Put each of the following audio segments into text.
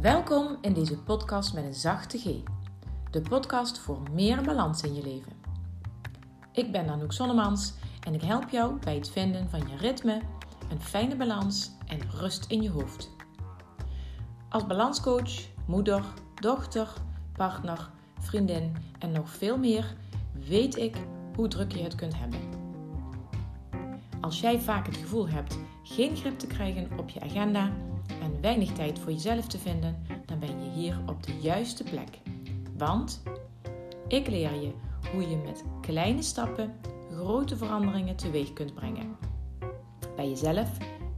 Welkom in deze podcast met een zachte G. De podcast voor meer balans in je leven. Ik ben Anouk Sonnemans en ik help jou bij het vinden van je ritme, een fijne balans en rust in je hoofd. Als balanscoach, moeder, dochter, partner, vriendin en nog veel meer weet ik hoe druk je het kunt hebben. Als jij vaak het gevoel hebt geen grip te krijgen op je agenda en weinig tijd voor jezelf te vinden, dan ben je hier op de juiste plek. Want ik leer je hoe je met kleine stappen grote veranderingen teweeg kunt brengen. Bij jezelf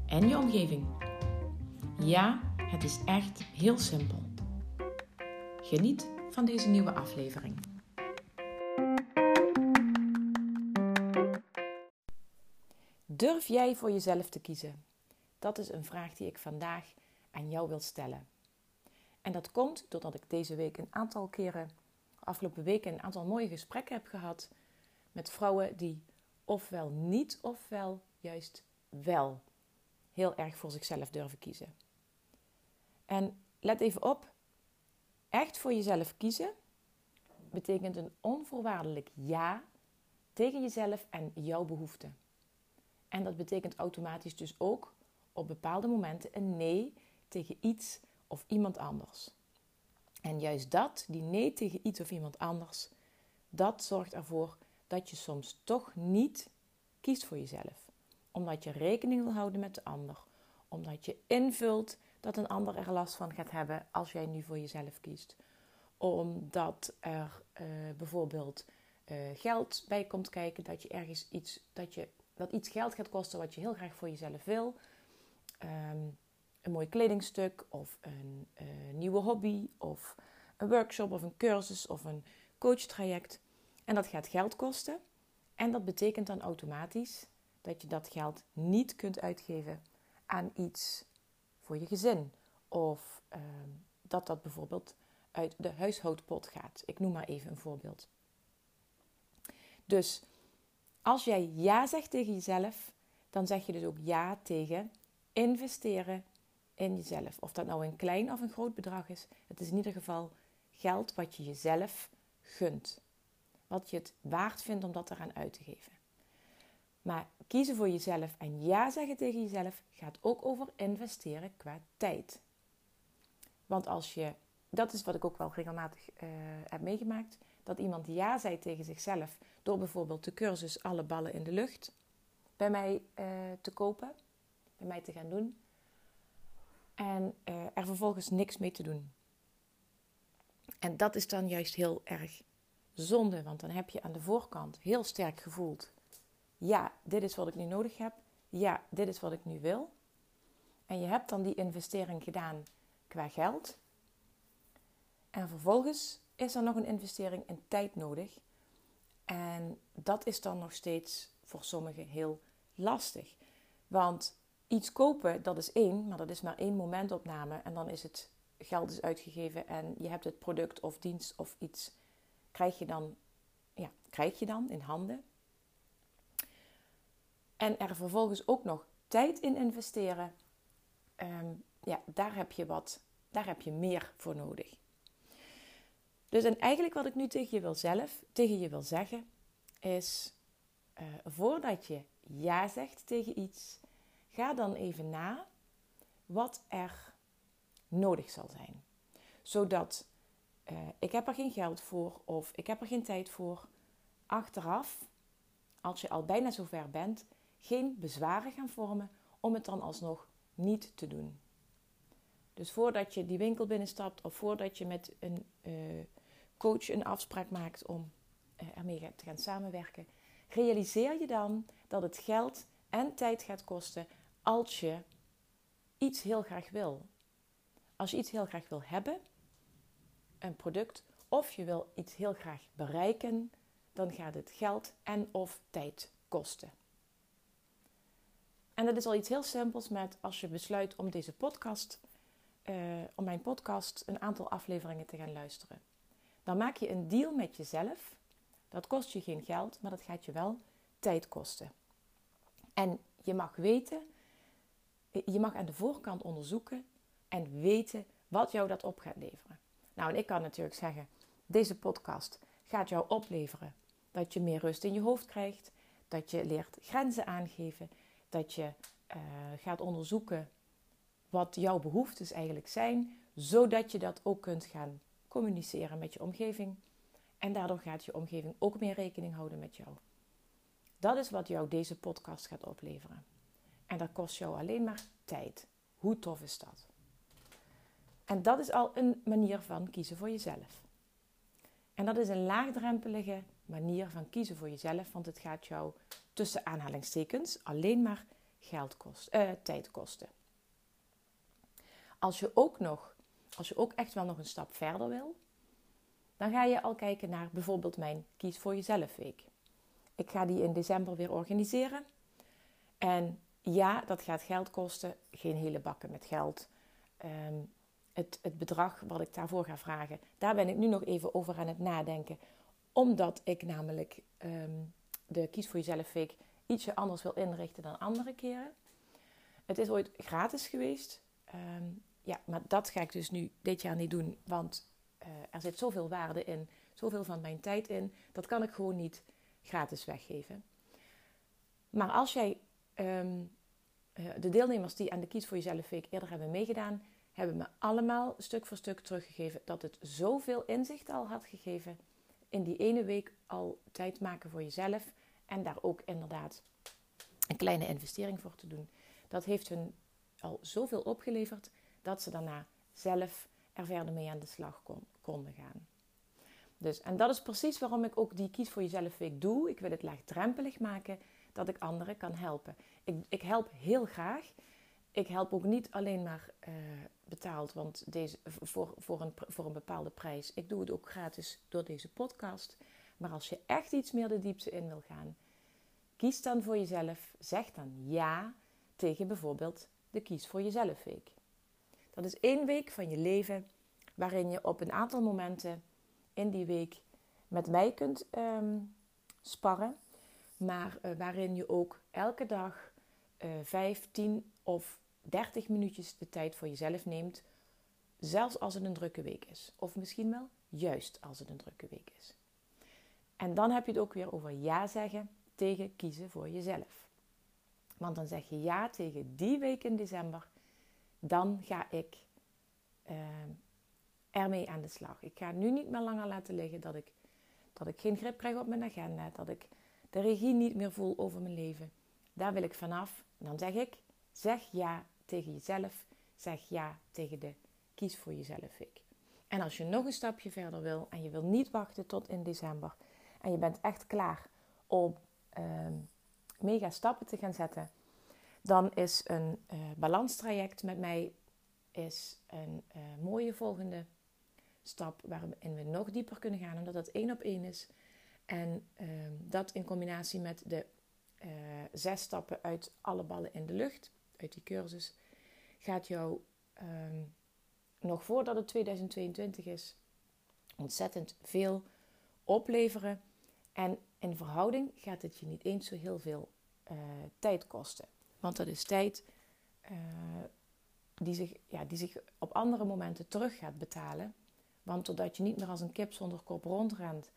en je omgeving. Ja, het is echt heel simpel. Geniet van deze nieuwe aflevering. Durf jij voor jezelf te kiezen? Dat is een vraag die ik vandaag aan jou wil stellen. En dat komt doordat ik deze week een aantal keren, afgelopen weken, een aantal mooie gesprekken heb gehad met vrouwen die ofwel niet, ofwel juist wel heel erg voor zichzelf durven kiezen. En let even op, echt voor jezelf kiezen betekent een onvoorwaardelijk ja tegen jezelf en jouw behoeften. En dat betekent automatisch dus ook op bepaalde momenten een nee tegen iets of iemand anders. En juist dat, die nee tegen iets of iemand anders, dat zorgt ervoor dat je soms toch niet kiest voor jezelf. Omdat je rekening wil houden met de ander. Omdat je invult dat een ander er last van gaat hebben als jij nu voor jezelf kiest. Omdat er uh, bijvoorbeeld uh, geld bij komt kijken, dat je ergens iets, dat, je, dat iets geld gaat kosten wat je heel graag voor jezelf wil. Um, een mooi kledingstuk of een uh, nieuwe hobby of een workshop of een cursus of een coachtraject. En dat gaat geld kosten. En dat betekent dan automatisch dat je dat geld niet kunt uitgeven aan iets voor je gezin. Of uh, dat dat bijvoorbeeld uit de huishoudpot gaat. Ik noem maar even een voorbeeld. Dus als jij ja zegt tegen jezelf, dan zeg je dus ook ja tegen investeren in jezelf. Of dat nou een klein of een groot bedrag is, het is in ieder geval geld wat je jezelf gunt. Wat je het waard vindt om dat eraan uit te geven. Maar kiezen voor jezelf en ja zeggen tegen jezelf gaat ook over investeren qua tijd. Want als je, dat is wat ik ook wel regelmatig uh, heb meegemaakt, dat iemand ja zei tegen zichzelf door bijvoorbeeld de cursus Alle ballen in de lucht bij mij uh, te kopen, bij mij te gaan doen en uh, er vervolgens niks mee te doen. En dat is dan juist heel erg zonde, want dan heb je aan de voorkant heel sterk gevoeld: ja, dit is wat ik nu nodig heb. Ja, dit is wat ik nu wil. En je hebt dan die investering gedaan qua geld. En vervolgens is er nog een investering in tijd nodig. En dat is dan nog steeds voor sommigen heel lastig. Want iets kopen, dat is één, maar dat is maar één momentopname. En dan is het geld is uitgegeven en je hebt het product of dienst of iets krijg je dan, ja, krijg je dan in handen. En er vervolgens ook nog tijd in investeren. Um, ja, daar heb je wat, daar heb je meer voor nodig. Dus en eigenlijk wat ik nu tegen je wil zelf, tegen je wil zeggen, is uh, voordat je ja zegt tegen iets, ga dan even na wat er nodig zal zijn. Zodat uh, ik heb er geen geld voor of ik heb er geen tijd voor. Achteraf, als je al bijna zover bent, geen bezwaren gaan vormen om het dan alsnog niet te doen. Dus voordat je die winkel binnenstapt of voordat je met een uh, coach een afspraak maakt om uh, ermee te gaan samenwerken, realiseer je dan dat het geld en tijd gaat kosten als je iets heel graag wil. Als je iets heel graag wil hebben, een product, of je wil iets heel graag bereiken, dan gaat het geld en of tijd kosten. En dat is al iets heel simpels met als je besluit om deze podcast, uh, om mijn podcast een aantal afleveringen te gaan luisteren. Dan maak je een deal met jezelf. Dat kost je geen geld, maar dat gaat je wel tijd kosten. En je mag weten je mag aan de voorkant onderzoeken en weten Wat jou dat op gaat leveren. Nou, en ik kan natuurlijk zeggen, deze podcast gaat jou opleveren dat je meer rust in je hoofd krijgt, dat je leert grenzen aangeven, dat je uh, gaat onderzoeken wat jouw behoeftes eigenlijk zijn, zodat je dat ook kunt gaan communiceren met je omgeving. En daardoor gaat je omgeving ook meer rekening houden met jou. Dat is wat jou deze podcast gaat opleveren. En dat kost jou alleen maar tijd. Hoe tof is dat? En dat is al een manier van kiezen voor jezelf. En dat is een laagdrempelige manier van kiezen voor jezelf, want het gaat jou tussen aanhalingstekens alleen maar geld kost, uh, tijd kosten. Als je ook nog, als je ook echt wel nog een stap verder wil, dan ga je al kijken naar bijvoorbeeld mijn Kies voor Jezelf Week. Ik ga die in december weer organiseren. En ja, dat gaat geld kosten. Geen hele bakken met geld. Ehm, het, het bedrag wat ik daarvoor ga vragen, daar ben ik nu nog even over aan het nadenken. Omdat ik namelijk ehm, de Kies voor Jezelf Week ietsje anders wil inrichten dan andere keren. Het is ooit gratis geweest. Ehm, ja, maar dat ga ik dus nu dit jaar niet doen. Want uh, er zit zoveel waarde in, zoveel van mijn tijd in. Dat kan ik gewoon niet gratis weggeven. Maar als jij um, de deelnemers die aan de Kies voor Jezelf Week eerder hebben meegedaan, hebben me allemaal stuk voor stuk teruggegeven dat het zoveel inzicht al had gegeven. In die ene week al tijd maken voor jezelf en daar ook inderdaad een kleine investering voor te doen. Dat heeft hun al zoveel opgeleverd dat ze daarna zelf er verder mee aan de slag kon, konden gaan. Dus, en dat is precies waarom ik ook die Kies voor Jezelf Week doe. Ik wil het laagdrempelig maken dat ik anderen kan helpen. Ik, ik help heel graag. Ik help ook niet alleen maar uh, betaald want deze, voor, voor, een, voor een bepaalde prijs. Ik doe het ook gratis door deze podcast. Maar als je echt iets meer de diepte in wil gaan, kies dan voor jezelf. Zeg dan ja tegen bijvoorbeeld de Kies voor Jezelf Week. Dat is één week van je leven waarin je op een aantal momenten in die week met mij kunt um, sparren. Maar uh, waarin je ook elke dag uh, 5, 10 of 30 minuutjes de tijd voor jezelf neemt. Zelfs als het een drukke week is. Of misschien wel juist als het een drukke week is. En dan heb je het ook weer over ja zeggen tegen kiezen voor jezelf. Want dan zeg je ja tegen die week in december. Dan ga ik uh, ermee aan de slag. Ik ga nu niet meer langer laten liggen dat ik, dat ik geen grip krijg op mijn agenda. Dat ik de regie niet meer voel over mijn leven. Daar wil ik vanaf. dan zeg ik, zeg ja tegen jezelf. Zeg ja tegen de kies voor jezelf ik. En als je nog een stapje verder wil en je wil niet wachten tot in december. En je bent echt klaar om uh, mega stappen te gaan zetten. Dan is een uh, balanstraject met mij is een uh, mooie volgende stap waarin we nog dieper kunnen gaan, omdat dat één op één is. En uh, dat in combinatie met de uh, zes stappen uit alle ballen in de lucht, uit die cursus, gaat jou um, nog voordat het 2022 is ontzettend veel opleveren. En in verhouding gaat het je niet eens zo heel veel tijd kosten. Want dat is tijd uh, die, zich, ja, die zich op andere momenten terug gaat betalen. Want doordat je niet meer als een kip zonder kop rondrent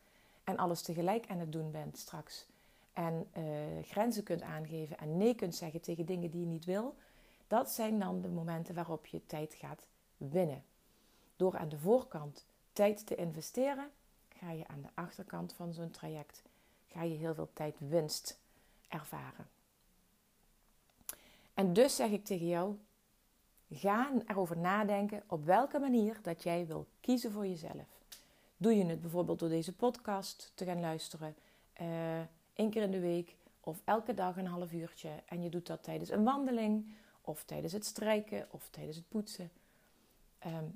en alles tegelijk aan het doen bent straks. En uh, grenzen kunt aangeven en nee kunt zeggen tegen dingen die je niet wil. Dat zijn dan de momenten waarop je tijd gaat winnen. Door aan de voorkant tijd te investeren, ga je aan de achterkant van zo'n traject ga je heel veel tijd winst ervaren. En dus zeg ik tegen jou, ga erover nadenken op welke manier dat jij wil kiezen voor jezelf. Doe je het bijvoorbeeld door deze podcast te gaan luisteren, uh, één keer in de week of elke dag een half uurtje. En je doet dat tijdens een wandeling of tijdens het strijken of tijdens het poetsen. Um,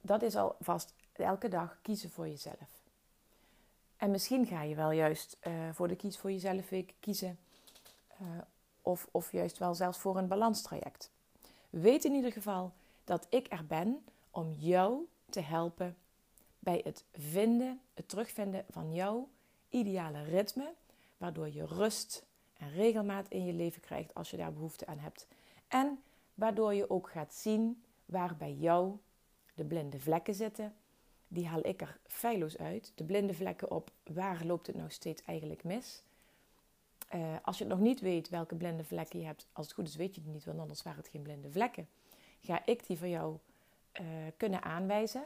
dat is al vast elke dag kiezen voor jezelf. En misschien ga je wel juist uh, voor de Kies voor Jezelf week kiezen. Uh, of, of juist wel zelfs voor een balanstraject. Weet in ieder geval dat ik er ben om jou te helpen bij het vinden, het terugvinden van jouw ideale ritme, waardoor je rust en regelmaat in je leven krijgt als je daar behoefte aan hebt. En waardoor je ook gaat zien waar bij jou de blinde vlekken zitten. Die haal ik er feilloos uit. De blinde vlekken op waar loopt het nou steeds eigenlijk mis. Uh, als je nog niet weet welke blinde vlekken je hebt, als het goed is weet je het niet, want anders waren het geen blinde vlekken. Ga ik die voor jou uh, kunnen aanwijzen.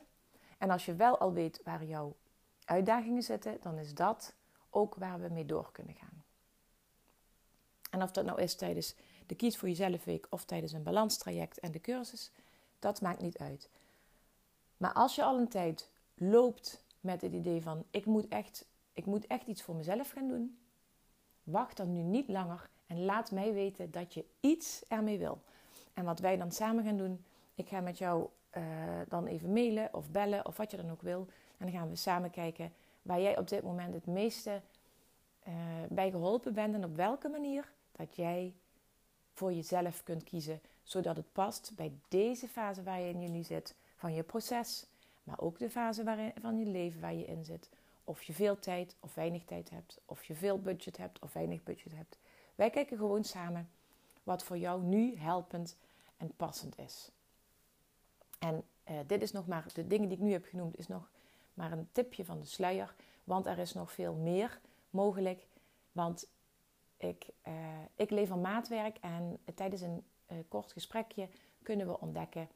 En als je wel al weet waar jouw uitdagingen zitten, dan is dat ook waar we mee door kunnen gaan. En of dat nou is tijdens de Kies voor Jezelf Week of tijdens een balanstraject en de cursus, dat maakt niet uit. Maar als je al een tijd loopt met het idee van ik moet echt, ik moet echt iets voor mezelf gaan doen, wacht dan nu niet langer en laat mij weten dat je iets ermee wil. En wat wij dan samen gaan doen, ik ga met jou uh, dan even mailen of bellen of wat je dan ook wil. En dan gaan we samen kijken waar jij op dit moment het meeste uh, bij geholpen bent en op welke manier dat jij voor jezelf kunt kiezen, zodat het past bij deze fase waar je nu zit van je proces, maar ook de fase waarin, van je leven waar je in zit. Of je veel tijd of weinig tijd hebt, of je veel budget hebt of weinig budget hebt. Wij kijken gewoon samen wat voor jou nu helpend en passend is. En uh, dit is nog maar, de dingen die ik nu heb genoemd, is nog maar een tipje van de sluier. Want er is nog veel meer mogelijk. Want ik, uh, ik lever maatwerk en tijdens een uh, kort gesprekje kunnen we ontdekken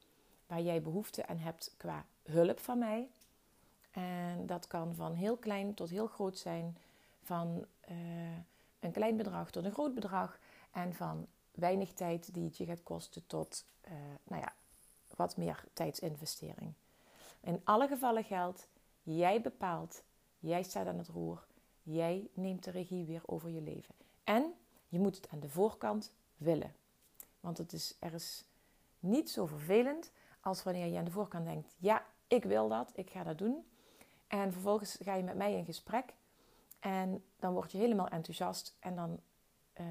waar jij behoefte aan hebt qua hulp van mij. En dat kan van heel klein tot heel groot zijn, van uh, een klein bedrag tot een groot bedrag en van weinig tijd die het je gaat kosten tot nou ja, wat meer tijdsinvestering. In alle gevallen geldt, jij bepaalt, jij staat aan het roer, jij neemt de regie weer over je leven. En je moet het aan de voorkant willen. Want het is, er is niet zo vervelend als wanneer je aan de voorkant denkt: ja, ik wil dat, ik ga dat doen. En vervolgens ga je met mij in gesprek en dan word je helemaal enthousiast en dan uh,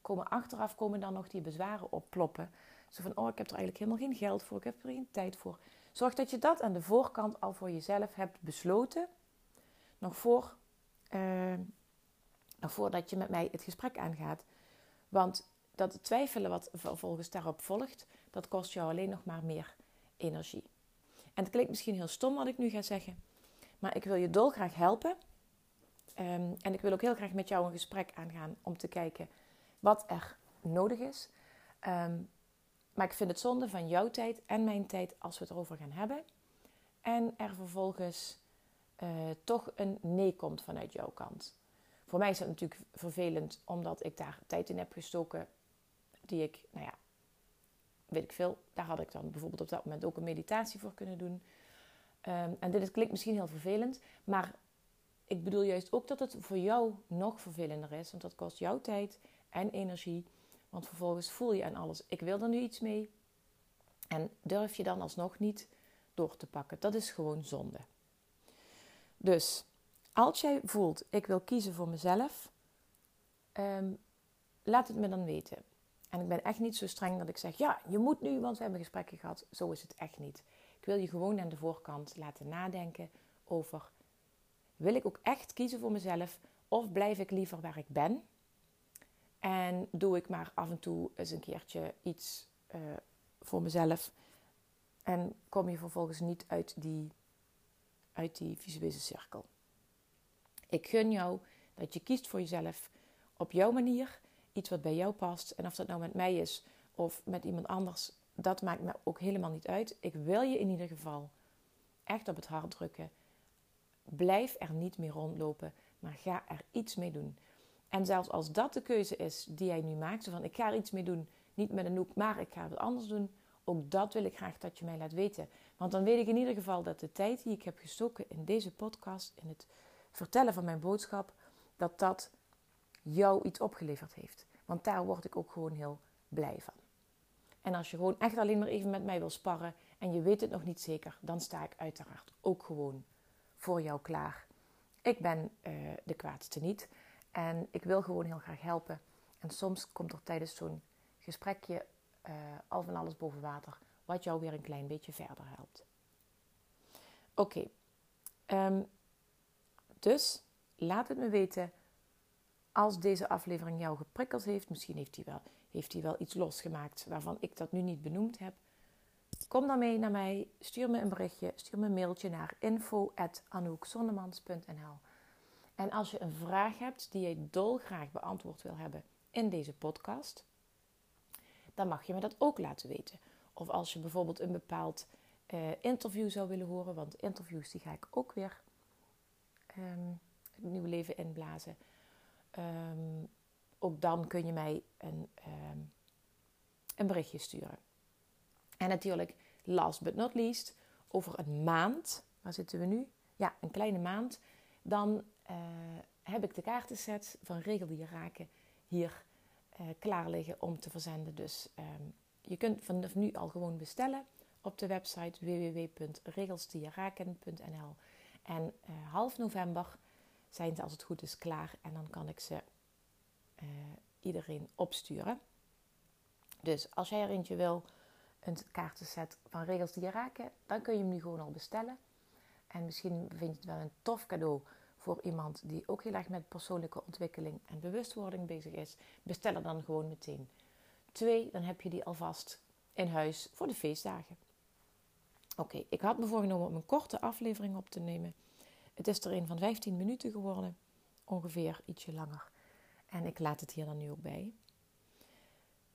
komen achteraf komen dan nog die bezwaren opploppen. Zo van, oh, ik heb er eigenlijk helemaal geen geld voor, ik heb er geen tijd voor. Zorg dat je dat aan de voorkant al voor jezelf hebt besloten. Nog, voor, uh, nog voordat je met mij het gesprek aangaat. Want dat twijfelen wat vervolgens daarop volgt, dat kost jou alleen nog maar meer energie. En het klinkt misschien heel stom wat ik nu ga zeggen, maar ik wil je dolgraag helpen. Um, en ik wil ook heel graag met jou een gesprek aangaan om te kijken wat er nodig is. Um, maar ik vind het zonde van jouw tijd en mijn tijd als we het erover gaan hebben. En er vervolgens uh, toch een nee komt vanuit jouw kant. Voor mij is het natuurlijk vervelend omdat ik daar tijd in heb gestoken die ik, nou ja, weet ik veel. Daar had ik dan bijvoorbeeld op dat moment ook een meditatie voor kunnen doen. Um, en dit klinkt misschien heel vervelend, maar ik bedoel juist ook dat het voor jou nog vervelender is, want dat kost jouw tijd en energie. Want vervolgens voel je aan alles, ik wil er nu iets mee. En durf je dan alsnog niet door te pakken. Dat is gewoon zonde. Dus als jij voelt, ik wil kiezen voor mezelf, um, laat het me dan weten. En ik ben echt niet zo streng dat ik zeg, ja, je moet nu, want we hebben gesprekken gehad. Zo is het echt niet. Ik wil je gewoon aan de voorkant laten nadenken over, wil ik ook echt kiezen voor mezelf of blijf ik liever waar ik ben? En doe ik maar af en toe eens een keertje iets uh, voor mezelf. En kom je vervolgens niet uit die, uit die visuele cirkel. Ik gun jou dat je kiest voor jezelf op jouw manier. Iets wat bij jou past. En of dat nou met mij is of met iemand anders, dat maakt me ook helemaal niet uit. Ik wil je in ieder geval echt op het hart drukken. Blijf er niet meer rondlopen, maar ga er iets mee doen. En zelfs als dat de keuze is die jij nu maakt, van ik ga er iets mee doen, niet met een noek, maar ik ga het anders doen, ook dat wil ik graag dat je mij laat weten. Want dan weet ik in ieder geval dat de tijd die ik heb gestoken in deze podcast, in het vertellen van mijn boodschap, dat dat jou iets opgeleverd heeft. Want daar word ik ook gewoon heel blij van. En als je gewoon echt alleen maar even met mij wil sparren en je weet het nog niet zeker, dan sta ik uiteraard ook gewoon voor jou klaar. Ik ben uh, de kwaadste niet. En ik wil gewoon heel graag helpen. En soms komt er tijdens zo'n gesprekje uh, al van alles boven water, wat jou weer een klein beetje verder helpt. Oké, um, dus laat het me weten als deze aflevering jou geprikkeld heeft. Misschien heeft hij wel, heeft hij wel iets losgemaakt waarvan ik dat nu niet benoemd heb. Kom dan mee naar mij, stuur me een berichtje, stuur me een mailtje naar info.anoukzondemans.nl En als je een vraag hebt die je dolgraag beantwoord wil hebben in deze podcast, dan mag je me dat ook laten weten. Of als je bijvoorbeeld een bepaald uh, interview zou willen horen, want interviews die ga ik ook weer um, het leven inblazen. Um, ook dan kun je mij een, um, een berichtje sturen. En natuurlijk, last but not least, over een maand, waar zitten we nu? Ja, een kleine maand. Dan uh, heb ik de kaartenset van je raken hier uh, klaar liggen om te verzenden. Dus um, je kunt vanaf nu al gewoon bestellen op de website www.regelsdieraken.nl. En uh, half november zijn ze als het goed is klaar en dan kan ik ze uh, iedereen opsturen. Dus als jij er eentje wil, een kaartenset van regels die je raken, dan kun je hem nu gewoon al bestellen. En misschien vind je het wel een tof cadeau voor iemand die ook heel erg met persoonlijke ontwikkeling en bewustwording bezig is. Bestel er dan gewoon meteen. Twee, dan heb je die alvast in huis voor de feestdagen. Oké, ik had me voorgenomen om een korte aflevering op te nemen. Het is er een van 15 minuten geworden, ongeveer ietsje langer. En ik laat het hier dan nu ook bij.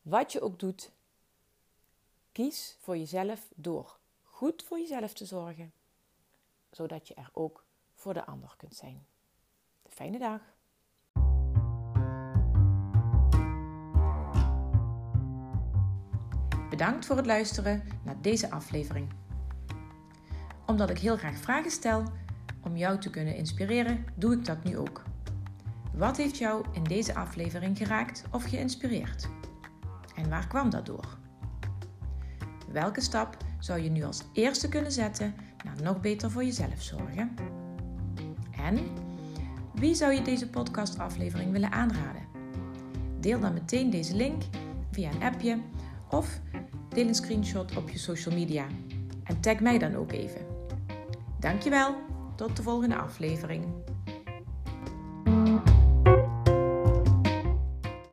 Wat je ook doet, kies voor jezelf door goed voor jezelf te zorgen, zodat je er ook voor de ander kunt zijn. Fijne dag. Bedankt voor het luisteren naar deze aflevering. Omdat ik heel graag vragen stel om jou te kunnen inspireren, doe ik dat nu ook. Wat heeft jou in deze aflevering geraakt of geïnspireerd? En waar kwam dat door? Welke stap zou je nu als eerste kunnen zetten naar nog beter voor jezelf zorgen? En wie zou je deze podcastaflevering willen aanraden? Deel dan meteen deze link via een appje of deel een screenshot op je social media en tag mij dan ook even. Dankjewel, tot de volgende aflevering.